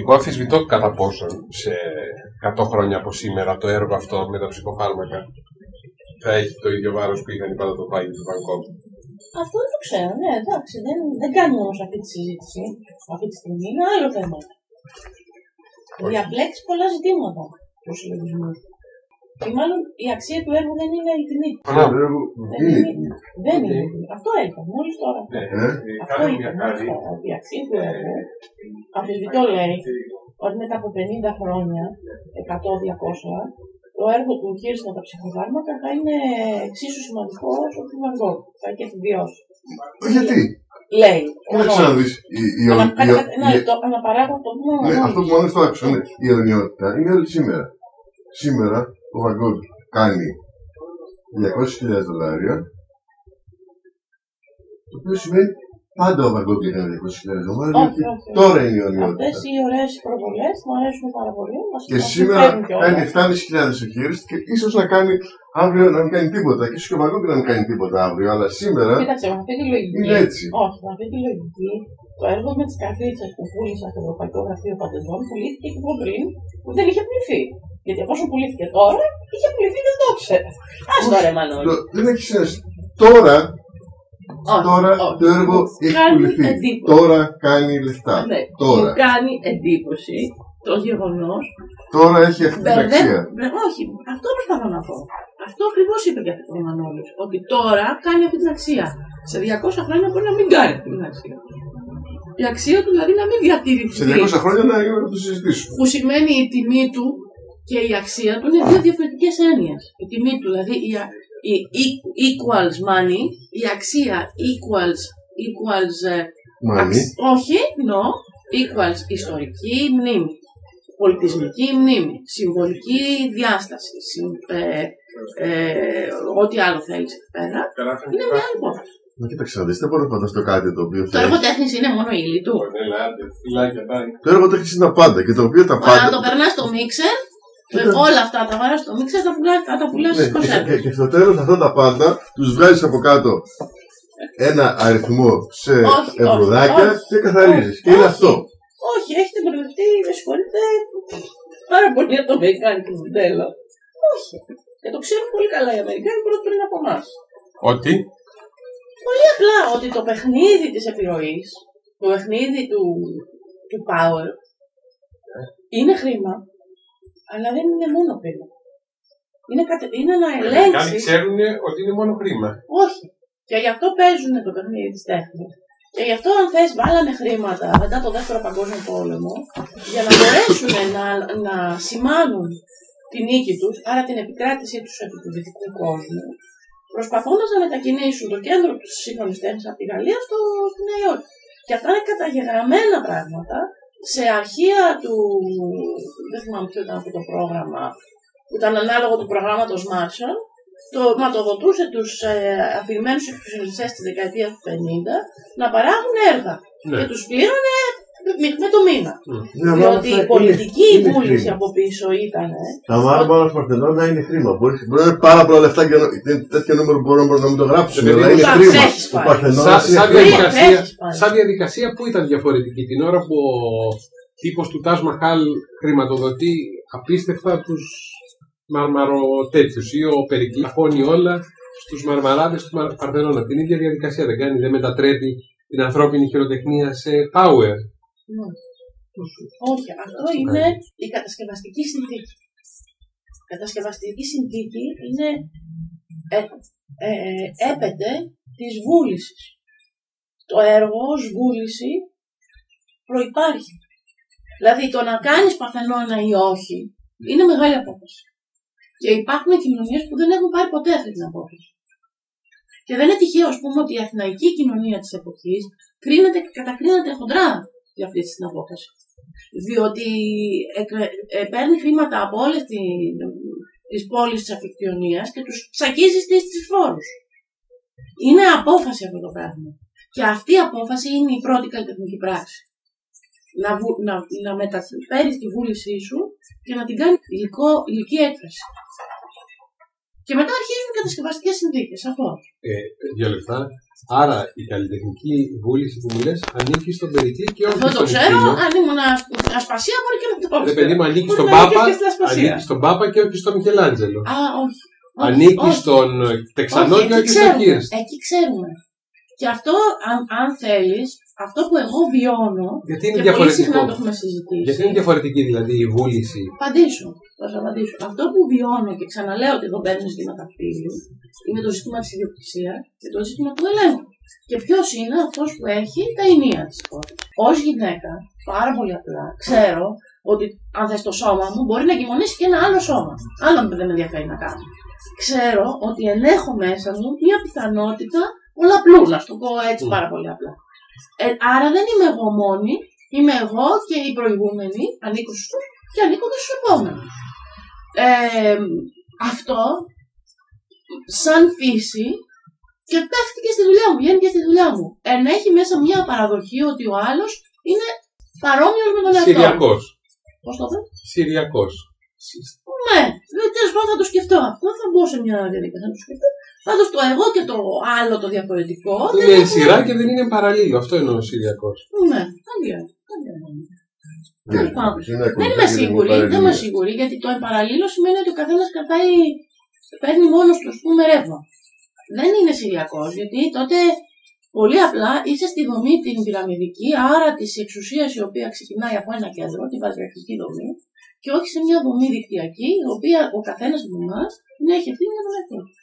Εγώ αφισβητώ κατά πόσον σε 100 χρόνια από σήμερα το έργο αυτό με τα ψυχοφάρμακα θα έχει το ίδιο βάρος που είχαν οι παντοτοπάγοι του Βαγκόγκ. Αυτό δεν το ξέρω, ναι, εντάξει. Δεν, δεν κάνουμε όμως αυτή τη συζήτηση αυτή τη στιγμή. Είναι άλλο θέμα. Διαπλέξει πολλά ζητήματα του συλλογισμού. Και μάλλον η αξία του έργου δεν είναι η τιμή. Άρα, δεν Δεν είναι. Δεν είναι. η τιμή. Αυτό είπα μόλι τώρα. Ναι, Ε, Αυτό είπα μόλι τώρα. Ότι η αξία του έργου αμφισβητώ λέει ότι μετά από 50 χρόνια, 100-200, το έργο του Χίρς με τα ψυχοφάρμακα θα είναι εξίσου σημαντικό όσο του Βαγκό. Θα έχει επιβιώσει. Γιατί, Λέει. κοίταξε να δεις, η, η, η, Ανα- η, κάτι- Ένα η- λεπτό, αναπαράγω αυτό που μου ναι, αυτό που μόλις το άκουσα, ναι, η αιωνιότητα είναι όλη σήμερα. Σήμερα ο Βαγκόγκ κάνει 200.000 δολάρια, το οποίο σημαίνει πάντα ο Βαγκόγκ έκανε 200.000 δολάρια, Όχι, γιατί όχι. τώρα είναι η Αυτές αιωνιότητα. οι ωραίες προβολές μου αρέσουν πάρα πολύ. Μας Και μας σήμερα συμφέρουν κιόλας. κάνει 7.500 εγχείρηση και ίσως να κάνει αύριο να μην κάνει τίποτα. Και ίσως και ο Βαγκόγκ να μην κάνει τίποτα αύριο. Αλλά σήμερα Κοίταξε, με αυτή τη λογική. είναι έτσι. Όχι, με αυτή τη λογική, το έργο με τις καρδίτσε που πούλησα στο Ευρωπαϊκό Γραφείο Πατεντών πουλήθηκε και από πριν που δεν είχε πουληθεί. Γιατί εφόσον πουλήθηκε τώρα, είχε πουληθεί και δεν το ήξερε. Α τώρα, Μανώλη. το- δεν έχει σημασία. Τώρα, Όχι, τώρα όχι. το έργο έχει Κάνει πουληθεί. εντύπωση. Τώρα κάνει λεφτά. Ναι, Τώρα. μου κάνει εντύπωση το γεγονός. Τώρα έχει αυτή την αξία. Όχι, αυτό προσπαθώ να πω. Αυτό ακριβώς είπε και ο Μανώλη. Ότι τώρα κάνει αυτή την αξία. Σε 200 χρόνια μπορεί να μην κάνει αυτή την αξία. Η αξία του δηλαδή να μην διατηρηθεί. Σε 200 χρόνια να, να το συζητήσουμε. Που σημαίνει η τιμή του και η αξία του είναι δύο διαφορετικές έννοιες. Η τιμή του, δηλαδή η, α- η e- equals money, η αξία equals, equals ε, Μάνι. αξ- όχι, no, equals ιστορική μνήμη, πολιτισμική μνήμη, συμβολική διάσταση, συμ- ε, ε, ό,τι άλλο θέλεις εκεί πέρα, είναι μια άλλη υπόθεση. Μα κοίταξε να δεις, δεν μπορώ να φανταστώ κάτι το οποίο Το θα έργο έχει. τέχνης είναι μόνο η ύλη του. Ελάτε, φυλάκια πάει. Το έργο τέχνης είναι τα πάντα και το οποίο τα Ωραία, πάντα. να το περνάς στο μίξερ, με Κοίτα. Όλα αυτά τα βάρας στο μίξερ, θα, πουλά, θα τα πουλάς Ναι, στις και, και, κονσέρβες. και στο τέλος αυτά τα πάντα τους βγάζεις από κάτω ένα αριθμό σε Όχι, ευρωδάκια όχι, και καθαρίζεις. όχι, Και είναι όχι. αυτό. Όχι, έχετε μπερδευτεί, με συγχωρείτε, πάρα πολύ το αμερικάνικο μοντέλο. Όχι. Και το ξέρουν πολύ καλά οι Αμερικάνοι πρώτα πριν από εμάς. Ότι; Πολύ απλά ότι το παιχνίδι της επιρροής, το παιχνίδι του, του power, είναι χρήμα, αλλά δεν είναι μόνο χρήμα. Είναι, κατε- είναι να Οι Αμερικάνοι ελέγξει. ξέρουν ότι είναι μόνο χρήμα. Όχι. Και γι' αυτό παίζουν το παιχνίδι της τέχνης. Και γι' αυτό, αν θες, βάλανε χρήματα μετά το δεύτερο παγκόσμιο πόλεμο για να μπορέσουν να, να σημάνουν τη νίκη τους, άρα την επικράτησή τους επί του δυτικού κόσμου, προσπαθώντας να μετακινήσουν το κέντρο τους σύγχρονης τέχνης από τη Γαλλία στο, στη Νέα Υόρκη. Και αυτά είναι καταγεγραμμένα πράγματα σε αρχεία του. Δεν θυμάμαι ποιο ήταν αυτό το πρόγραμμα, που ήταν ανάλογο του προγράμματος Marshall, το ματοδοτούσε τους ε, αφηρημένους εξυπηρεσιστές της δεκαετίας του 50 να παράγουν έργα. Ναι. Και τους πλήρωνε με, με το μήνα. Ναι, αλλά Διότι αυτά η πολιτική είναι- είναι βούληση χρήμα. από πίσω ήταν. Τα μάρμαρα του Παρθενώνα είναι χρήμα. Μπορεί, μπορεί να είναι πάρα πολλά λεφτά και να- είναι τέτοιο νούμερο που μπορούμε να μην το γράψουμε. Επειδή Αλλά είναι θα χρήμα. τρέχεις Ο πάλι. Παρθενώνα Σαν, είναι σαν, χρήμα. διαδικασία, Τρέχεις πάλι. σαν διαδικασία που ήταν διαφορετική; Την ώρα που ο τύπος του Τάσ Μαχάλ χρηματοδοτεί απίστευτα τους μαρμαροτέτοιους ή ο Περικλής αφώνει όλα στους μαρμαράδες του Μαρ- Παρθενώνα. Την ίδια διαδικασία δεν κάνει, δεν μετατρέπει την ανθρώπινη χειροτεχνία σε power. Ναι. Όχι, αυτό είναι η κατασκευαστική συνθήκη. Η κατασκευαστική συνθήκη είναι ε, ε, ε, έπεται της βούλησης. Το έργο ως βούληση προϋπάρχει. Δηλαδή το να κάνεις παθενόνα ή όχι είναι μεγάλη απόφαση. Και υπάρχουν κοινωνίες που δεν έχουν πάρει ποτέ αυτή την απόφαση. Και δεν είναι τυχαίο, ας πούμε, ότι η αθηναϊκή κοινωνία της εποχής κρίνεται και κατακρίνεται χοντρά για αυτή την απόφαση. Διότι εκ- ε, παίρνει χρήματα από όλες τι, τις πόλεις της αφικτιονίας και τους τσακίζει στις τις φόρους. Είναι απόφαση αυτό το πράγμα. Και αυτή η απόφαση είναι η πρώτη καλλιτεχνική πράξη. Να, βου, να, να μεταφέρεις τη βούλησή σου και να την κάνεις υλικό, υλική έκφραση. Και μετά αρχίζουν οι κατασκευαστικές συνθήκες. Αυτό. Ε, δύο λεπτά. Άρα η καλλιτεχνική βούληση που μου λες ανήκει στον Περικλή και όχι Αυτό το στον ξέρω. Εκτήλιο. Αν ήμουν ασ- ασπασία, μπορεί και να το πω. Ρε παιδί μου, ανήκει Μπορεί στον να ανήκει Πάπα, και στην Ασπασία. ανήκει στον Πάπα και όχι στον Μιχελάντζελο. Α, όχι. Όχι, Ανήκει όχι. στον ε, Τεξανό Όχι, και εκεί όχι στον ξέρουμε. Κύρς. Εκεί ξέρουμε. Και αυτό, αν, αν θέλεις, αυτό που εγώ βιώνω. Γιατί είναι και πολύ συχνά διαφορετικό. το έχουμε συζητήσει. Γιατί είναι διαφορετική δηλαδή η βούληση; Απαντήσω. Θα σου απαντήσω. Αυτό που βιώνω και ξαναλέω ότι εδώ μπαίνουν ζητήματα φίλου είναι το ζήτημα της ιδιοκτησίας και το ζήτημα του ελέγχου. Και ποιος είναι αυτός που έχει τα ενία της υπόθεση. Ω γυναίκα, πάρα πολύ απλά, ξέρω ότι αν θες το σώμα μου μπορεί να κοιμονίσει και ένα άλλο σώμα. Άλλο που δεν με ενδιαφέρει να κάνω. Ξέρω ότι ενέχω μέσα μου μια πιθανότητα πολλαπλού, να σου το πω έτσι Mm. πάρα πολύ απλά. Ε, άρα δεν είμαι εγώ μόνη, είμαι εγώ και οι προηγούμενοι, ανήκω στους και ανήκω και στους επόμενους. Ε, αυτό, σαν φύση, και πέφτει και στη δουλειά μου, βγαίνει και στη δουλειά μου. Ενέχει μέσα μια παραδοχή ότι ο άλλος είναι παρόμοιος με τον εαυτό. Συριακός. Πώς το είπε; Συριακός. Ναι, τέλος πάντων θα το σκεφτώ αυτό, θα μπω σε μια διαδικασία να το σκεφτώ. Πάντω το εγώ και το άλλο το διαφορετικό. δεν Είναι έχουν- σειρά και δεν είναι παραλίλο. Αυτό εννοώ ο Συριακός. Ναι, δεν πειράζει. δεν πειράζει. Ναι, Τέλος πάντων. είναι Δεν ακολουθά είμαι και σίγουρη, παραλίλα. δεν είμαι σίγουρη, γιατί το εμπαραλίλω σημαίνει ότι ο καθένας κρατάει, παίρνει μόνος του, ας πούμε, ρεύμα. Δεν είναι σηριακό, γιατί τότε πολύ απλά είσαι στη δομή την πυραμιδική, άρα της εξουσίας η οποία ξεκινάει από ένα κέντρο, την πατριαρχική δομή, και όχι σε μια δομή δικτυακή, η οποία ο καθένας από εμάς την έχει ευθύνη για τον εαυτό του.